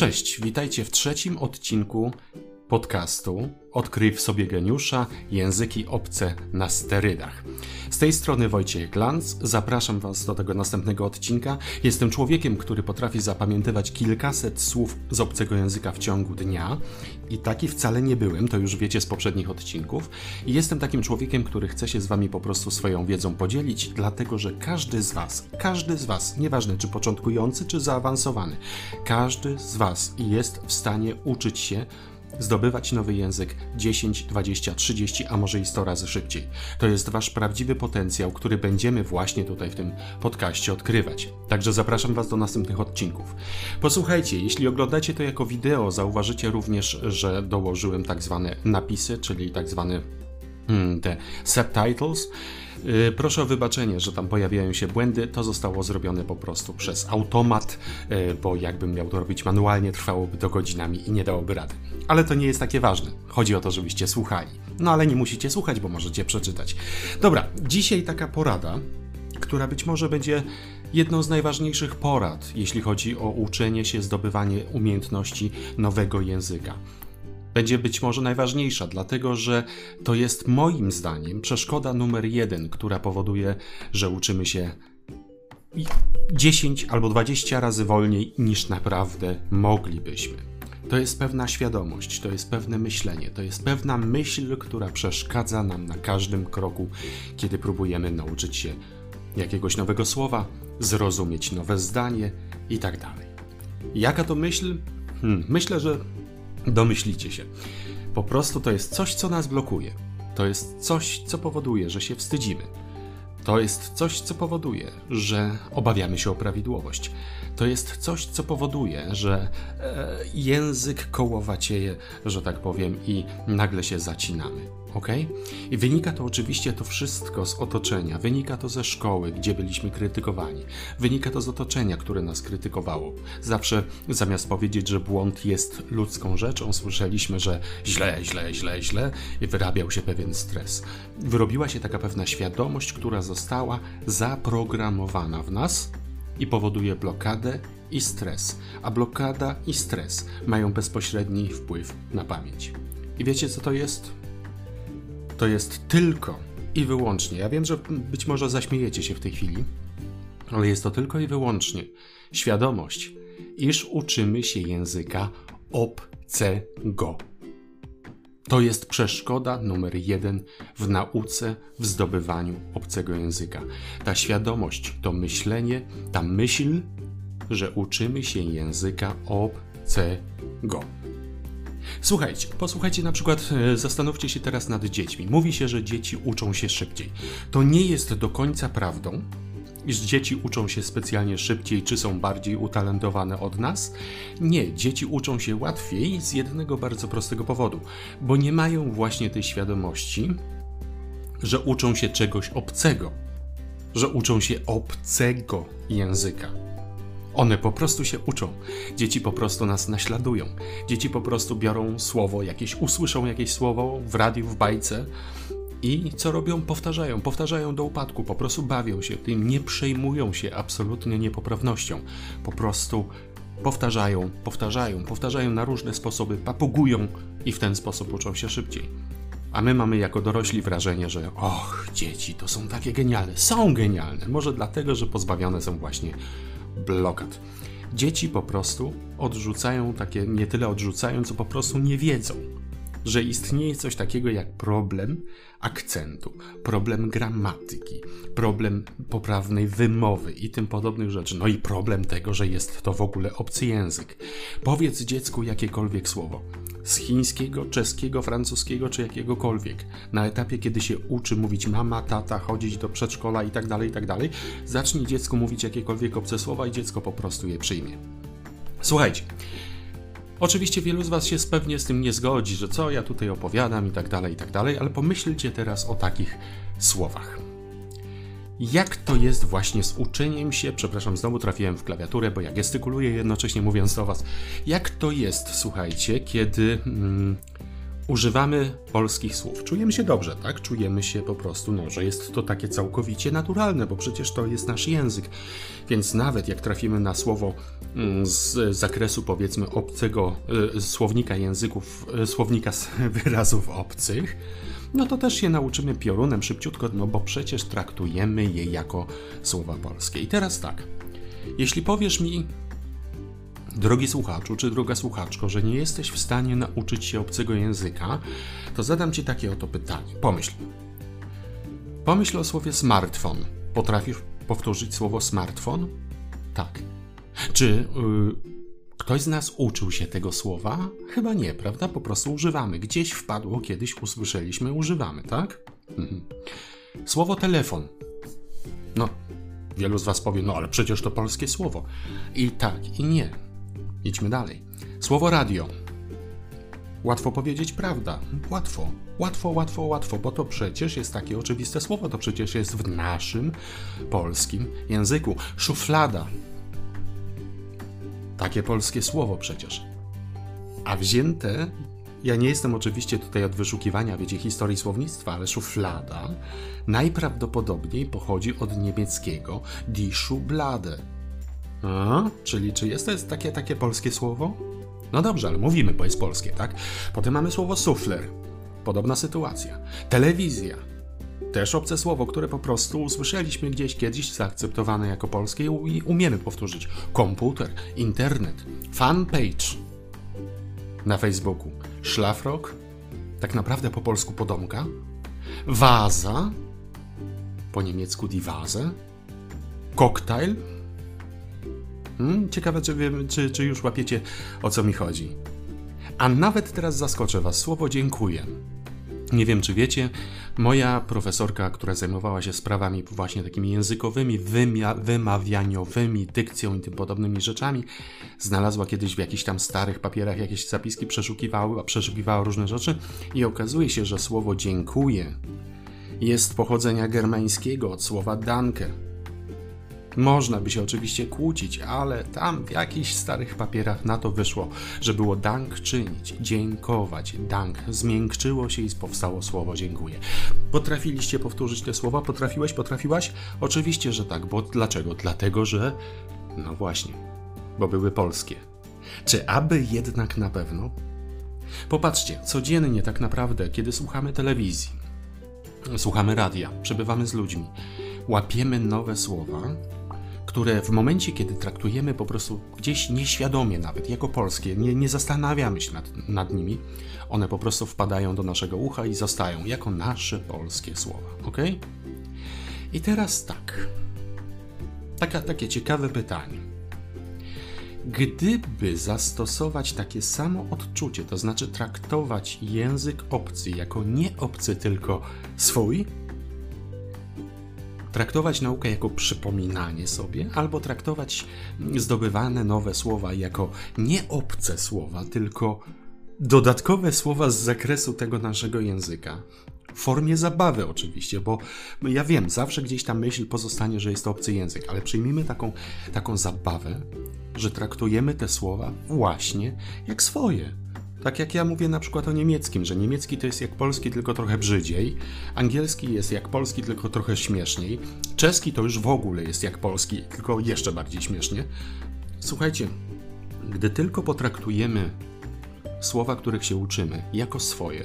Cześć, witajcie w trzecim odcinku podcastu Odkryj w sobie geniusza języki obce na sterydach. Z tej strony Wojciech Glanz. Zapraszam Was do tego następnego odcinka. Jestem człowiekiem, który potrafi zapamiętywać kilkaset słów z obcego języka w ciągu dnia i taki wcale nie byłem, to już wiecie z poprzednich odcinków. I jestem takim człowiekiem, który chce się z Wami po prostu swoją wiedzą podzielić, dlatego że każdy z Was, każdy z Was, nieważne czy początkujący, czy zaawansowany, każdy z Was jest w stanie uczyć się zdobywać nowy język 10, 20, 30, a może i 100 razy szybciej. To jest wasz prawdziwy potencjał, który będziemy właśnie tutaj w tym podcaście odkrywać. Także zapraszam was do następnych odcinków. Posłuchajcie, jeśli oglądacie to jako wideo, zauważycie również, że dołożyłem tak zwane napisy, czyli tak zwane hmm, te subtitles. Y, proszę o wybaczenie, że tam pojawiają się błędy. To zostało zrobione po prostu przez automat, y, bo jakbym miał to robić manualnie, trwałoby to godzinami i nie dałoby rady. Ale to nie jest takie ważne. Chodzi o to, żebyście słuchali. No ale nie musicie słuchać, bo możecie przeczytać. Dobra, dzisiaj taka porada, która być może będzie jedną z najważniejszych porad, jeśli chodzi o uczenie się, zdobywanie umiejętności nowego języka będzie być może najważniejsza, dlatego że to jest moim zdaniem przeszkoda numer jeden, która powoduje, że uczymy się 10 albo 20 razy wolniej niż naprawdę moglibyśmy. To jest pewna świadomość, to jest pewne myślenie, to jest pewna myśl, która przeszkadza nam na każdym kroku, kiedy próbujemy nauczyć się jakiegoś nowego słowa, zrozumieć nowe zdanie itd. Tak Jaka to myśl? Hmm, myślę, że Domyślicie się. Po prostu to jest coś, co nas blokuje. To jest coś, co powoduje, że się wstydzimy. To jest coś, co powoduje, że obawiamy się o prawidłowość. To jest coś, co powoduje, że e, język kołowacieje, że tak powiem, i nagle się zacinamy. Ok? I wynika to oczywiście to wszystko z otoczenia, wynika to ze szkoły, gdzie byliśmy krytykowani, wynika to z otoczenia, które nas krytykowało. Zawsze zamiast powiedzieć, że błąd jest ludzką rzeczą, słyszeliśmy, że źle, źle, źle, źle i wyrabiał się pewien stres. Wyrobiła się taka pewna świadomość, która została zaprogramowana w nas i powoduje blokadę i stres, a blokada i stres mają bezpośredni wpływ na pamięć. I wiecie co to jest? To jest tylko i wyłącznie. Ja wiem, że być może zaśmiejecie się w tej chwili, ale jest to tylko i wyłącznie świadomość, iż uczymy się języka obcego. To jest przeszkoda numer jeden w nauce, w zdobywaniu obcego języka. Ta świadomość, to myślenie, ta myśl, że uczymy się języka obcego. Słuchajcie, posłuchajcie na przykład, e, zastanówcie się teraz nad dziećmi. Mówi się, że dzieci uczą się szybciej. To nie jest do końca prawdą, iż dzieci uczą się specjalnie szybciej, czy są bardziej utalentowane od nas? Nie, dzieci uczą się łatwiej z jednego bardzo prostego powodu, bo nie mają właśnie tej świadomości, że uczą się czegoś obcego, że uczą się obcego języka. One po prostu się uczą. Dzieci po prostu nas naśladują. Dzieci po prostu biorą słowo, jakieś usłyszą jakieś słowo w radiu, w bajce i co robią? Powtarzają, powtarzają do upadku, po prostu bawią się tym, nie przejmują się absolutnie niepoprawnością. Po prostu powtarzają, powtarzają, powtarzają na różne sposoby, papugują i w ten sposób uczą się szybciej. A my mamy jako dorośli wrażenie, że och, dzieci to są takie genialne. Są genialne. Może dlatego, że pozbawione są właśnie blokad. Dzieci po prostu odrzucają takie, nie tyle odrzucają, co po prostu nie wiedzą że istnieje coś takiego jak problem akcentu, problem gramatyki, problem poprawnej wymowy i tym podobnych rzeczy. No i problem tego, że jest to w ogóle obcy język. Powiedz dziecku jakiekolwiek słowo. Z chińskiego, czeskiego, francuskiego czy jakiegokolwiek. Na etapie, kiedy się uczy mówić mama, tata, chodzić do przedszkola i tak dalej, i tak zacznij dziecku mówić jakiekolwiek obce słowa i dziecko po prostu je przyjmie. Słuchajcie, Oczywiście wielu z Was się pewnie z tym nie zgodzi, że co ja tutaj opowiadam i tak dalej, i tak dalej, ale pomyślcie teraz o takich słowach. Jak to jest właśnie z uczeniem się, przepraszam, znowu trafiłem w klawiaturę, bo ja gestykuluję jednocześnie mówiąc do Was, jak to jest, słuchajcie, kiedy mm, używamy polskich słów. Czujemy się dobrze, tak? Czujemy się po prostu, no, że jest to takie całkowicie naturalne, bo przecież to jest nasz język. Więc nawet jak trafimy na słowo mm, z zakresu powiedzmy obcego y, słownika języków, y, słownika wyrazów obcych, no to też się nauczymy piorunem szybciutko, no bo przecież traktujemy je jako słowa polskie. I teraz tak, jeśli powiesz mi, Drogi słuchaczu czy droga słuchaczko, że nie jesteś w stanie nauczyć się obcego języka, to zadam ci takie oto pytanie. Pomyśl. Pomyśl o słowie smartfon. Potrafisz powtórzyć słowo smartfon? Tak. Czy yy, ktoś z nas uczył się tego słowa? Chyba nie, prawda? Po prostu używamy. Gdzieś wpadło, kiedyś usłyszeliśmy, używamy, tak? Mhm. Słowo telefon. No, wielu z Was powie, no ale przecież to polskie słowo. I tak, i nie. Idźmy dalej. Słowo radio. Łatwo powiedzieć prawda. Łatwo. Łatwo, łatwo, łatwo, bo to przecież jest takie oczywiste słowo, to przecież jest w naszym polskim języku. Szuflada. Takie polskie słowo przecież. A wzięte, ja nie jestem oczywiście tutaj od wyszukiwania, wiecie, historii słownictwa, ale szuflada najprawdopodobniej pochodzi od niemieckiego die Schublade a, czyli czy jest to jest takie, takie polskie słowo? No dobrze, ale mówimy, bo jest polskie, tak? Potem mamy słowo sufler. Podobna sytuacja. Telewizja. Też obce słowo, które po prostu usłyszeliśmy gdzieś kiedyś, zaakceptowane jako polskie i umiemy powtórzyć. Komputer, internet, fanpage na Facebooku, szlafrok, tak naprawdę po polsku podomka, waza, po niemiecku die Vase, koktajl, Hmm? Ciekawe, czy, wiem, czy, czy już łapiecie o co mi chodzi. A nawet teraz zaskoczę Was słowo dziękuję. Nie wiem, czy wiecie, moja profesorka, która zajmowała się sprawami właśnie takimi językowymi, wymawianiowymi, dykcją i tym podobnymi rzeczami, znalazła kiedyś w jakichś tam starych papierach jakieś zapiski, przeszukiwała, przeszukiwała różne rzeczy i okazuje się, że słowo dziękuję jest pochodzenia germańskiego od słowa danke, można by się oczywiście kłócić, ale tam w jakichś starych papierach na to wyszło, że było dank czynić, dziękować. Dank zmiękczyło się i powstało słowo dziękuję. Potrafiliście powtórzyć te słowa? Potrafiłeś? Potrafiłaś? Oczywiście, że tak, bo dlaczego? Dlatego, że no właśnie, bo były polskie. Czy aby jednak na pewno? Popatrzcie, codziennie tak naprawdę, kiedy słuchamy telewizji, słuchamy radia, przebywamy z ludźmi, łapiemy nowe słowa, które w momencie, kiedy traktujemy po prostu gdzieś nieświadomie nawet jako polskie, nie, nie zastanawiamy się nad, nad nimi, one po prostu wpadają do naszego ucha i zostają jako nasze polskie słowa. Ok? I teraz tak. Taka, takie ciekawe pytanie. Gdyby zastosować takie samo odczucie, to znaczy traktować język obcy jako nie obcy, tylko swój, traktować naukę jako przypominanie sobie, albo traktować zdobywane nowe słowa jako nie obce słowa, tylko dodatkowe słowa z zakresu tego naszego języka. W formie zabawy oczywiście, bo ja wiem, zawsze gdzieś ta myśl pozostanie, że jest to obcy język, ale przyjmijmy taką, taką zabawę, że traktujemy te słowa właśnie jak swoje. Tak jak ja mówię na przykład o niemieckim, że niemiecki to jest jak polski, tylko trochę brzydziej, angielski jest jak polski, tylko trochę śmieszniej, czeski to już w ogóle jest jak polski, tylko jeszcze bardziej śmiesznie. Słuchajcie, gdy tylko potraktujemy słowa, których się uczymy, jako swoje,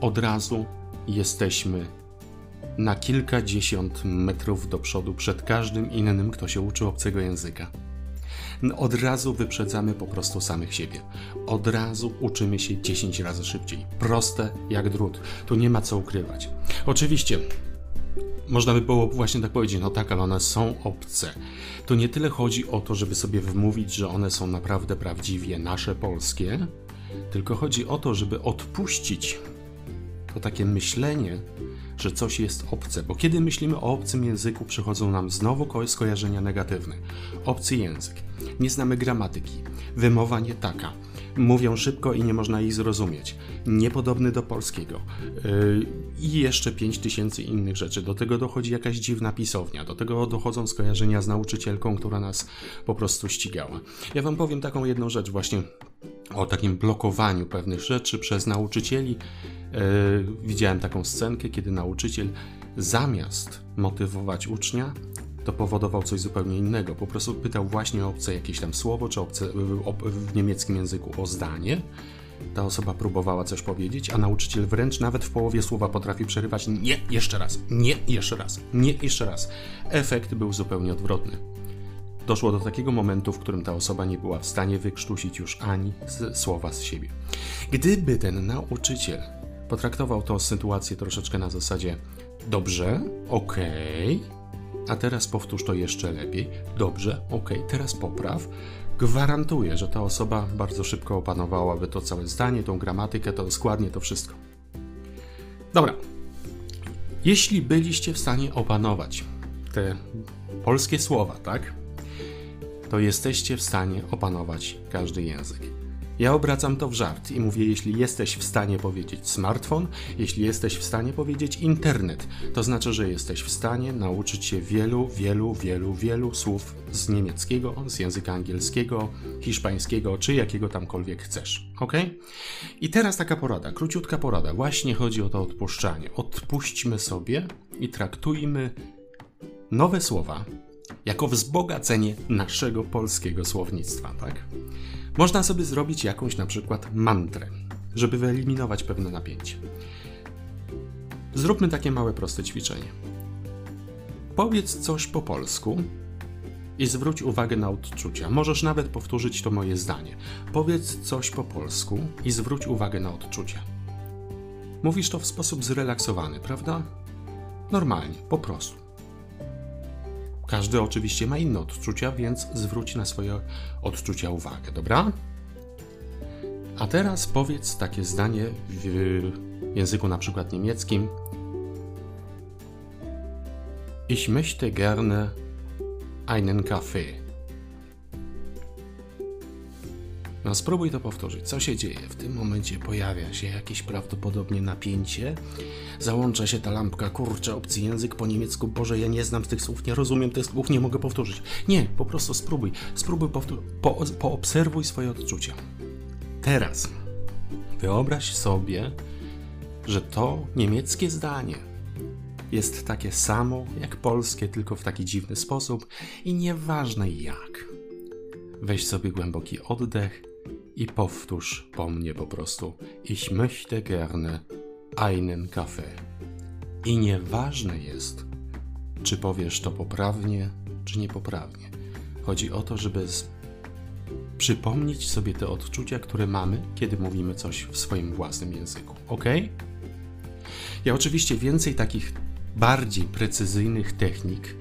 od razu jesteśmy na kilkadziesiąt metrów do przodu przed każdym innym, kto się uczy obcego języka. Od razu wyprzedzamy po prostu samych siebie. Od razu uczymy się 10 razy szybciej. Proste jak drut. Tu nie ma co ukrywać. Oczywiście, można by było właśnie tak powiedzieć, no tak, ale one są obce. To nie tyle chodzi o to, żeby sobie wmówić, że one są naprawdę prawdziwie nasze polskie, tylko chodzi o to, żeby odpuścić to takie myślenie, że coś jest obce, bo kiedy myślimy o obcym języku, przychodzą nam znowu skojarzenia negatywne. Obcy język. Nie znamy gramatyki. Wymowa nie taka. Mówią szybko i nie można ich zrozumieć. Niepodobny do polskiego. Yy, I jeszcze pięć tysięcy innych rzeczy. Do tego dochodzi jakaś dziwna pisownia. Do tego dochodzą skojarzenia z nauczycielką, która nas po prostu ścigała. Ja wam powiem taką jedną rzecz właśnie o takim blokowaniu pewnych rzeczy przez nauczycieli. Yy, widziałem taką scenkę, kiedy nauczyciel zamiast motywować ucznia, to powodował coś zupełnie innego. Po prostu pytał właśnie o obce jakieś tam słowo, czy obce, w niemieckim języku o zdanie. Ta osoba próbowała coś powiedzieć, a nauczyciel wręcz nawet w połowie słowa potrafi przerywać nie, jeszcze raz, nie, jeszcze raz, nie, jeszcze raz. Efekt był zupełnie odwrotny. Doszło do takiego momentu, w którym ta osoba nie była w stanie wykrztusić już ani słowa z siebie. Gdyby ten nauczyciel potraktował tą sytuację troszeczkę na zasadzie dobrze, okej, okay, a teraz powtórz to jeszcze lepiej, dobrze, okej, okay, teraz popraw, gwarantuję, że ta osoba bardzo szybko opanowałaby to całe zdanie, tą gramatykę, to składnie, to wszystko. Dobra. Jeśli byliście w stanie opanować te polskie słowa, tak? To jesteście w stanie opanować każdy język. Ja obracam to w żart i mówię, jeśli jesteś w stanie powiedzieć smartfon, jeśli jesteś w stanie powiedzieć internet, to znaczy, że jesteś w stanie nauczyć się wielu, wielu, wielu, wielu słów z niemieckiego, z języka angielskiego, hiszpańskiego, czy jakiego tamkolwiek chcesz. Ok? I teraz taka porada, króciutka porada. Właśnie chodzi o to odpuszczanie. Odpuśćmy sobie i traktujmy nowe słowa jako wzbogacenie naszego polskiego słownictwa, tak? Można sobie zrobić jakąś na przykład mantrę, żeby wyeliminować pewne napięcie. Zróbmy takie małe, proste ćwiczenie. Powiedz coś po polsku i zwróć uwagę na odczucia. Możesz nawet powtórzyć to moje zdanie. Powiedz coś po polsku i zwróć uwagę na odczucia. Mówisz to w sposób zrelaksowany, prawda? Normalnie, po prostu. Każdy oczywiście ma inne odczucia, więc zwróć na swoje odczucia uwagę, dobra? A teraz powiedz takie zdanie w języku na przykład niemieckim. Ich möchte gerne einen Kaffee. No spróbuj to powtórzyć. Co się dzieje? W tym momencie pojawia się jakieś prawdopodobnie napięcie. Załącza się ta lampka, kurczę, obcy język po niemiecku. Boże, ja nie znam tych słów, nie rozumiem tych słów, nie mogę powtórzyć. Nie, po prostu spróbuj. Spróbuj, po, poobserwuj swoje odczucia. Teraz wyobraź sobie, że to niemieckie zdanie jest takie samo jak polskie, tylko w taki dziwny sposób i nieważne jak. Weź sobie głęboki oddech i powtórz po mnie po prostu. Ich möchte gerne einen Kaffee. I nieważne jest, czy powiesz to poprawnie, czy niepoprawnie. Chodzi o to, żeby przypomnieć sobie te odczucia, które mamy, kiedy mówimy coś w swoim własnym języku. Ok? Ja oczywiście więcej takich bardziej precyzyjnych technik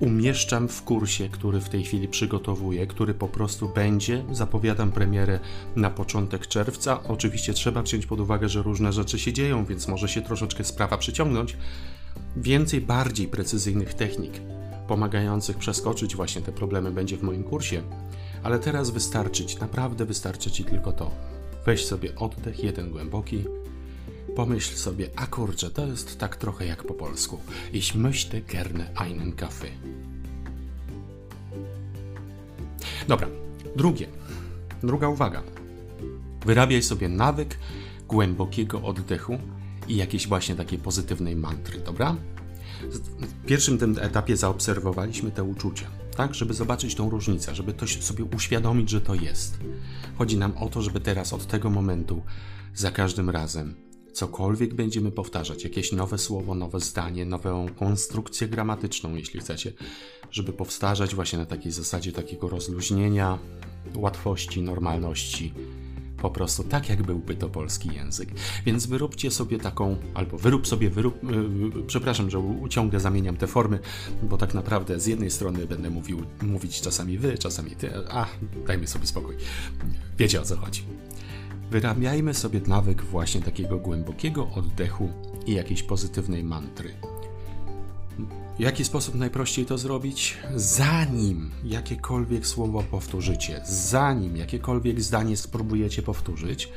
umieszczam w kursie, który w tej chwili przygotowuję, który po prostu będzie. Zapowiadam premierę na początek czerwca. Oczywiście trzeba wziąć pod uwagę, że różne rzeczy się dzieją, więc może się troszeczkę sprawa przyciągnąć. Więcej bardziej precyzyjnych technik pomagających przeskoczyć właśnie te problemy będzie w moim kursie. Ale teraz wystarczy ci, naprawdę wystarczy ci tylko to. Weź sobie oddech, jeden głęboki, Pomyśl sobie, a kurczę, to jest tak trochę jak po polsku. Ich möchte gerne einen Kaffee. Dobra, drugie. Druga uwaga. Wyrabiaj sobie nawyk głębokiego oddechu i jakiejś właśnie takiej pozytywnej mantry, dobra? W pierwszym tym etapie zaobserwowaliśmy te uczucia, tak, żeby zobaczyć tą różnicę, żeby to sobie uświadomić, że to jest. Chodzi nam o to, żeby teraz od tego momentu za każdym razem cokolwiek będziemy powtarzać, jakieś nowe słowo, nowe zdanie, nową konstrukcję gramatyczną, jeśli chcecie, żeby powtarzać właśnie na takiej zasadzie takiego rozluźnienia, łatwości, normalności. Po prostu tak, jak byłby to polski język. Więc wyróbcie sobie taką, albo wyrób sobie, wyrób, yy, przepraszam, że uciągle zamieniam te formy, bo tak naprawdę z jednej strony będę mówił, mówić czasami wy, czasami ty, a dajmy sobie spokój. Wiecie o co chodzi. Wyrabiajmy sobie nawyk właśnie takiego głębokiego oddechu i jakiejś pozytywnej mantry. W jaki sposób najprościej to zrobić? Zanim jakiekolwiek słowo powtórzycie, zanim jakiekolwiek zdanie spróbujecie powtórzyć,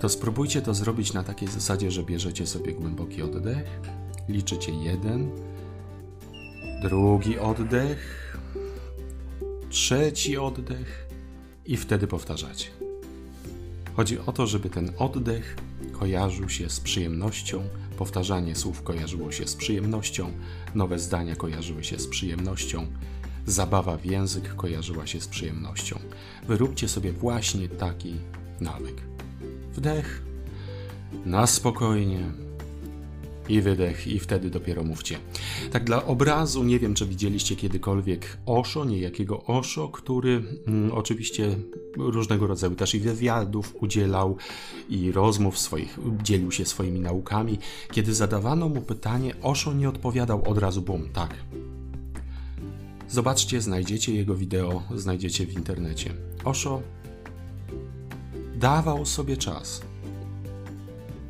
to spróbujcie to zrobić na takiej zasadzie, że bierzecie sobie głęboki oddech, liczycie jeden, drugi oddech, trzeci oddech, i wtedy powtarzacie. Chodzi o to, żeby ten oddech kojarzył się z przyjemnością, powtarzanie słów kojarzyło się z przyjemnością, nowe zdania kojarzyły się z przyjemnością, zabawa w język kojarzyła się z przyjemnością. Wyróbcie sobie właśnie taki nawyk. Wdech, na spokojnie, i wydech, i wtedy dopiero mówcie. Tak dla obrazu, nie wiem, czy widzieliście kiedykolwiek Osho, niejakiego Osho, który mm, oczywiście różnego rodzaju też i wywiadów udzielał, i rozmów swoich, dzielił się swoimi naukami. Kiedy zadawano mu pytanie, Osho nie odpowiadał od razu, bum, tak. Zobaczcie, znajdziecie jego wideo, znajdziecie w internecie. Osho dawał sobie czas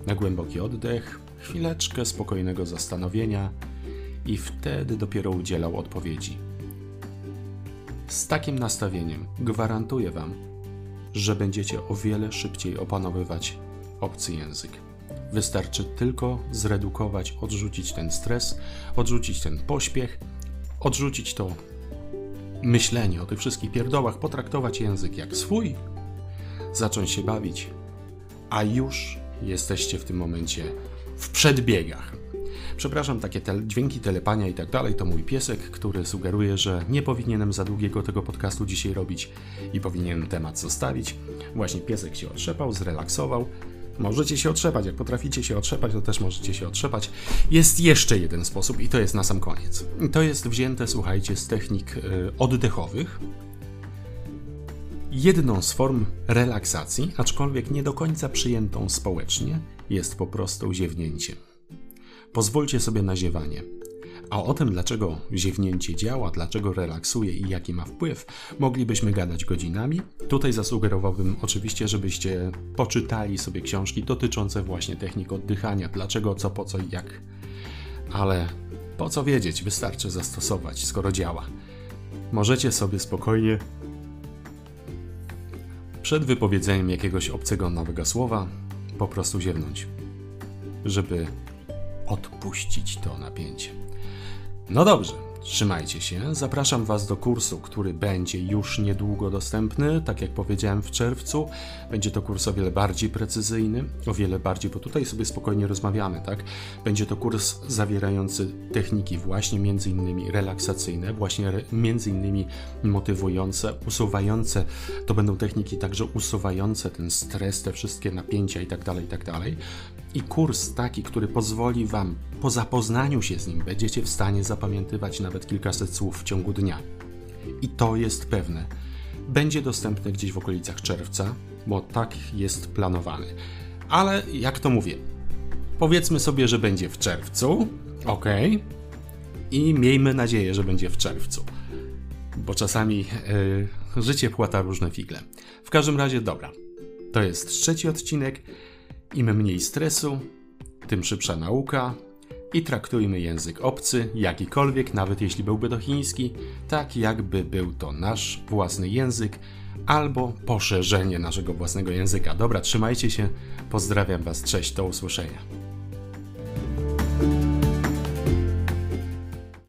na głęboki oddech, chwileczkę spokojnego zastanowienia i wtedy dopiero udzielał odpowiedzi. Z takim nastawieniem gwarantuję Wam, że będziecie o wiele szybciej opanowywać obcy język. Wystarczy tylko zredukować, odrzucić ten stres, odrzucić ten pośpiech, odrzucić to myślenie o tych wszystkich pierdołach, potraktować język jak swój, zacząć się bawić, a już jesteście w tym momencie w przedbiegach. Przepraszam, takie te dźwięki telepania i tak dalej to mój piesek, który sugeruje, że nie powinienem za długiego tego podcastu dzisiaj robić i powinienem temat zostawić. Właśnie piesek się otrzepał, zrelaksował. Możecie się otrzepać, jak potraficie się otrzepać, to też możecie się otrzepać. Jest jeszcze jeden sposób i to jest na sam koniec. To jest wzięte, słuchajcie, z technik y, oddechowych, jedną z form relaksacji, aczkolwiek nie do końca przyjętą społecznie, jest po prostu ziewnięcie. Pozwólcie sobie na ziewanie. A o tym, dlaczego ziewnięcie działa, dlaczego relaksuje i jaki ma wpływ, moglibyśmy gadać godzinami. Tutaj zasugerowałbym oczywiście, żebyście poczytali sobie książki dotyczące właśnie technik oddychania, dlaczego, co, po co i jak. Ale po co wiedzieć, wystarczy zastosować, skoro działa. Możecie sobie spokojnie przed wypowiedzeniem jakiegoś obcego nowego słowa po prostu ziewnąć, żeby odpuścić to napięcie. No dobrze, Trzymajcie się. Zapraszam Was do kursu, który będzie już niedługo dostępny. Tak jak powiedziałem w czerwcu, będzie to kurs o wiele bardziej precyzyjny, o wiele bardziej, bo tutaj sobie spokojnie rozmawiamy, tak? Będzie to kurs zawierający techniki właśnie między innymi relaksacyjne, właśnie między innymi motywujące, usuwające. To będą techniki także usuwające ten stres, te wszystkie napięcia i tak I kurs taki, który pozwoli Wam po zapoznaniu się z nim, będziecie w stanie zapamiętywać nawet kilkaset słów w ciągu dnia. I to jest pewne. Będzie dostępny gdzieś w okolicach czerwca, bo tak jest planowany. Ale jak to mówię, powiedzmy sobie, że będzie w czerwcu, ok, i miejmy nadzieję, że będzie w czerwcu, bo czasami yy, życie płata różne figle. W każdym razie, dobra, to jest trzeci odcinek. Im mniej stresu, tym szybsza nauka i traktujmy język obcy, jakikolwiek, nawet jeśli byłby to chiński, tak jakby był to nasz własny język albo poszerzenie naszego własnego języka. Dobra, trzymajcie się, pozdrawiam Was, cześć, do usłyszenia.